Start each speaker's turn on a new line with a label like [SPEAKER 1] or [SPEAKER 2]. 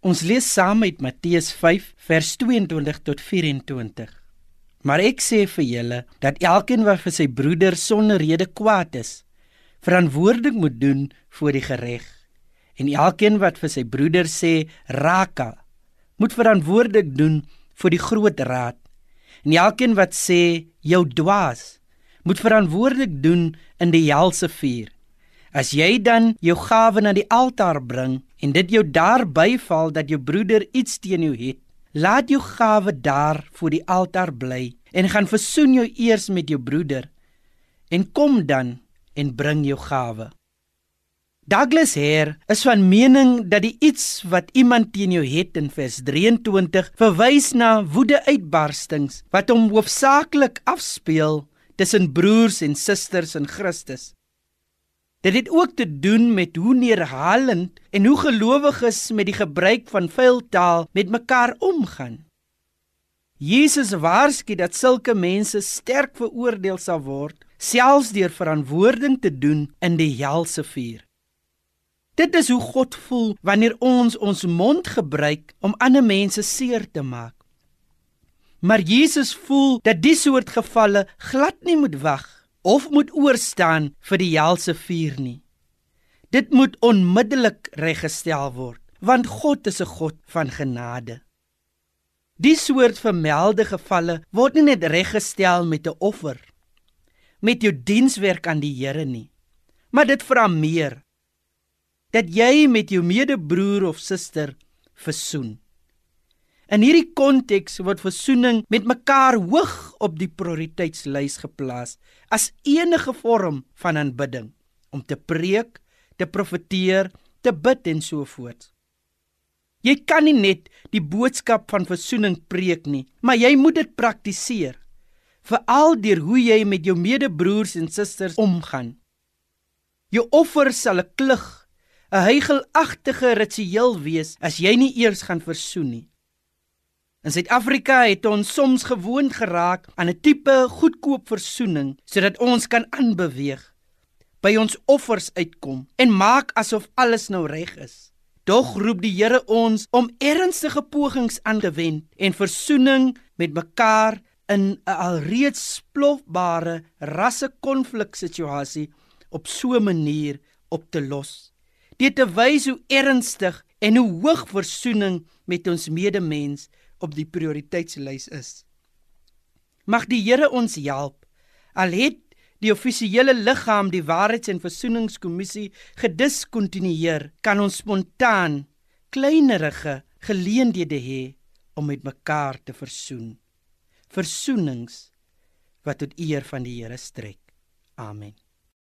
[SPEAKER 1] Ons lees saam uit Matteus 5 vers 22 tot 24. Maar ek sê vir julle dat elkeen wat vir sy broeder sonder rede kwaad is, verantwoordelik moet doen voor die reg. En elkeen wat vir sy broeder sê raka, moet verantwoordelik doen voor die groot raad. En elkeen wat sê jou dwaas, moet verantwoordelik doen in die helse vuur. As jy dan jou gawe na die altaar bring en dit jou daar byval dat jou broeder iets teen jou het, Laat jou gawe daar voor die altaar bly en gaan versoen jou eers met jou broeder en kom dan en bring jou gawe. Douglas Hare is van mening dat die iets wat iemand teen jou het in vers 23 verwys na woedeuitbarstings wat hom hoofsaaklik afspeel tussen broers en susters in Christus. Dit het ook te doen met hoe neerhalend en hoe gelowiges met die gebruik van vuil taal met mekaar omgaan. Jesus waarsku dat sulke mense sterk veroordeel sal word, selfs deur verantwoording te doen in die helse vuur. Dit is hoe God voel wanneer ons ons mond gebruik om ander mense seer te maak. Maar Jesus voel dat die soort gevalle glad nie moet wag of moet oorstaan vir die helse vuur nie. Dit moet onmiddellik reggestel word, want God is 'n God van genade. Die soort vermelde gevalle word nie net reggestel met 'n offer, met jou dienswerk aan die Here nie, maar dit vra meer dat jy met jou medebroer of suster versoen. In hierdie konteks word versoening met mekaar hoog op die prioriteitslys geplaas as enige vorm van aanbidding om te preek, te profeteer, te bid en so voort. Jy kan nie net die boodskap van versoening preek nie, maar jy moet dit praktiseer. Veral deur hoe jy met jou medebroers en susters omgaan. Jou offer sal 'n klug, 'n heigelagtige ritueel wees as jy nie eers gaan versoen nie. In Suid-Afrika het ons soms gewoond geraak aan 'n tipe goedkoop versoening sodat ons kan aanbeweeg by ons offers uitkom en maak asof alles nou reg is. Dog roep die Here ons om ernstige pogings aan te wend en versoening met mekaar in 'n alreeds plofbare rassekonfliksituasie op so 'n manier op te los. Dit te wys hoe ernstig en hoe hoog versoening met ons medemens op die prioriteitslys is. Mag die Here ons help. Al het die offisiële liggaam die Waarheids- en Versoeningskommissie gediskontinueer, kan ons spontaan kleinerige geleenthede hê om met mekaar te versoen. Versoenings wat tot eer van die Here strek. Amen.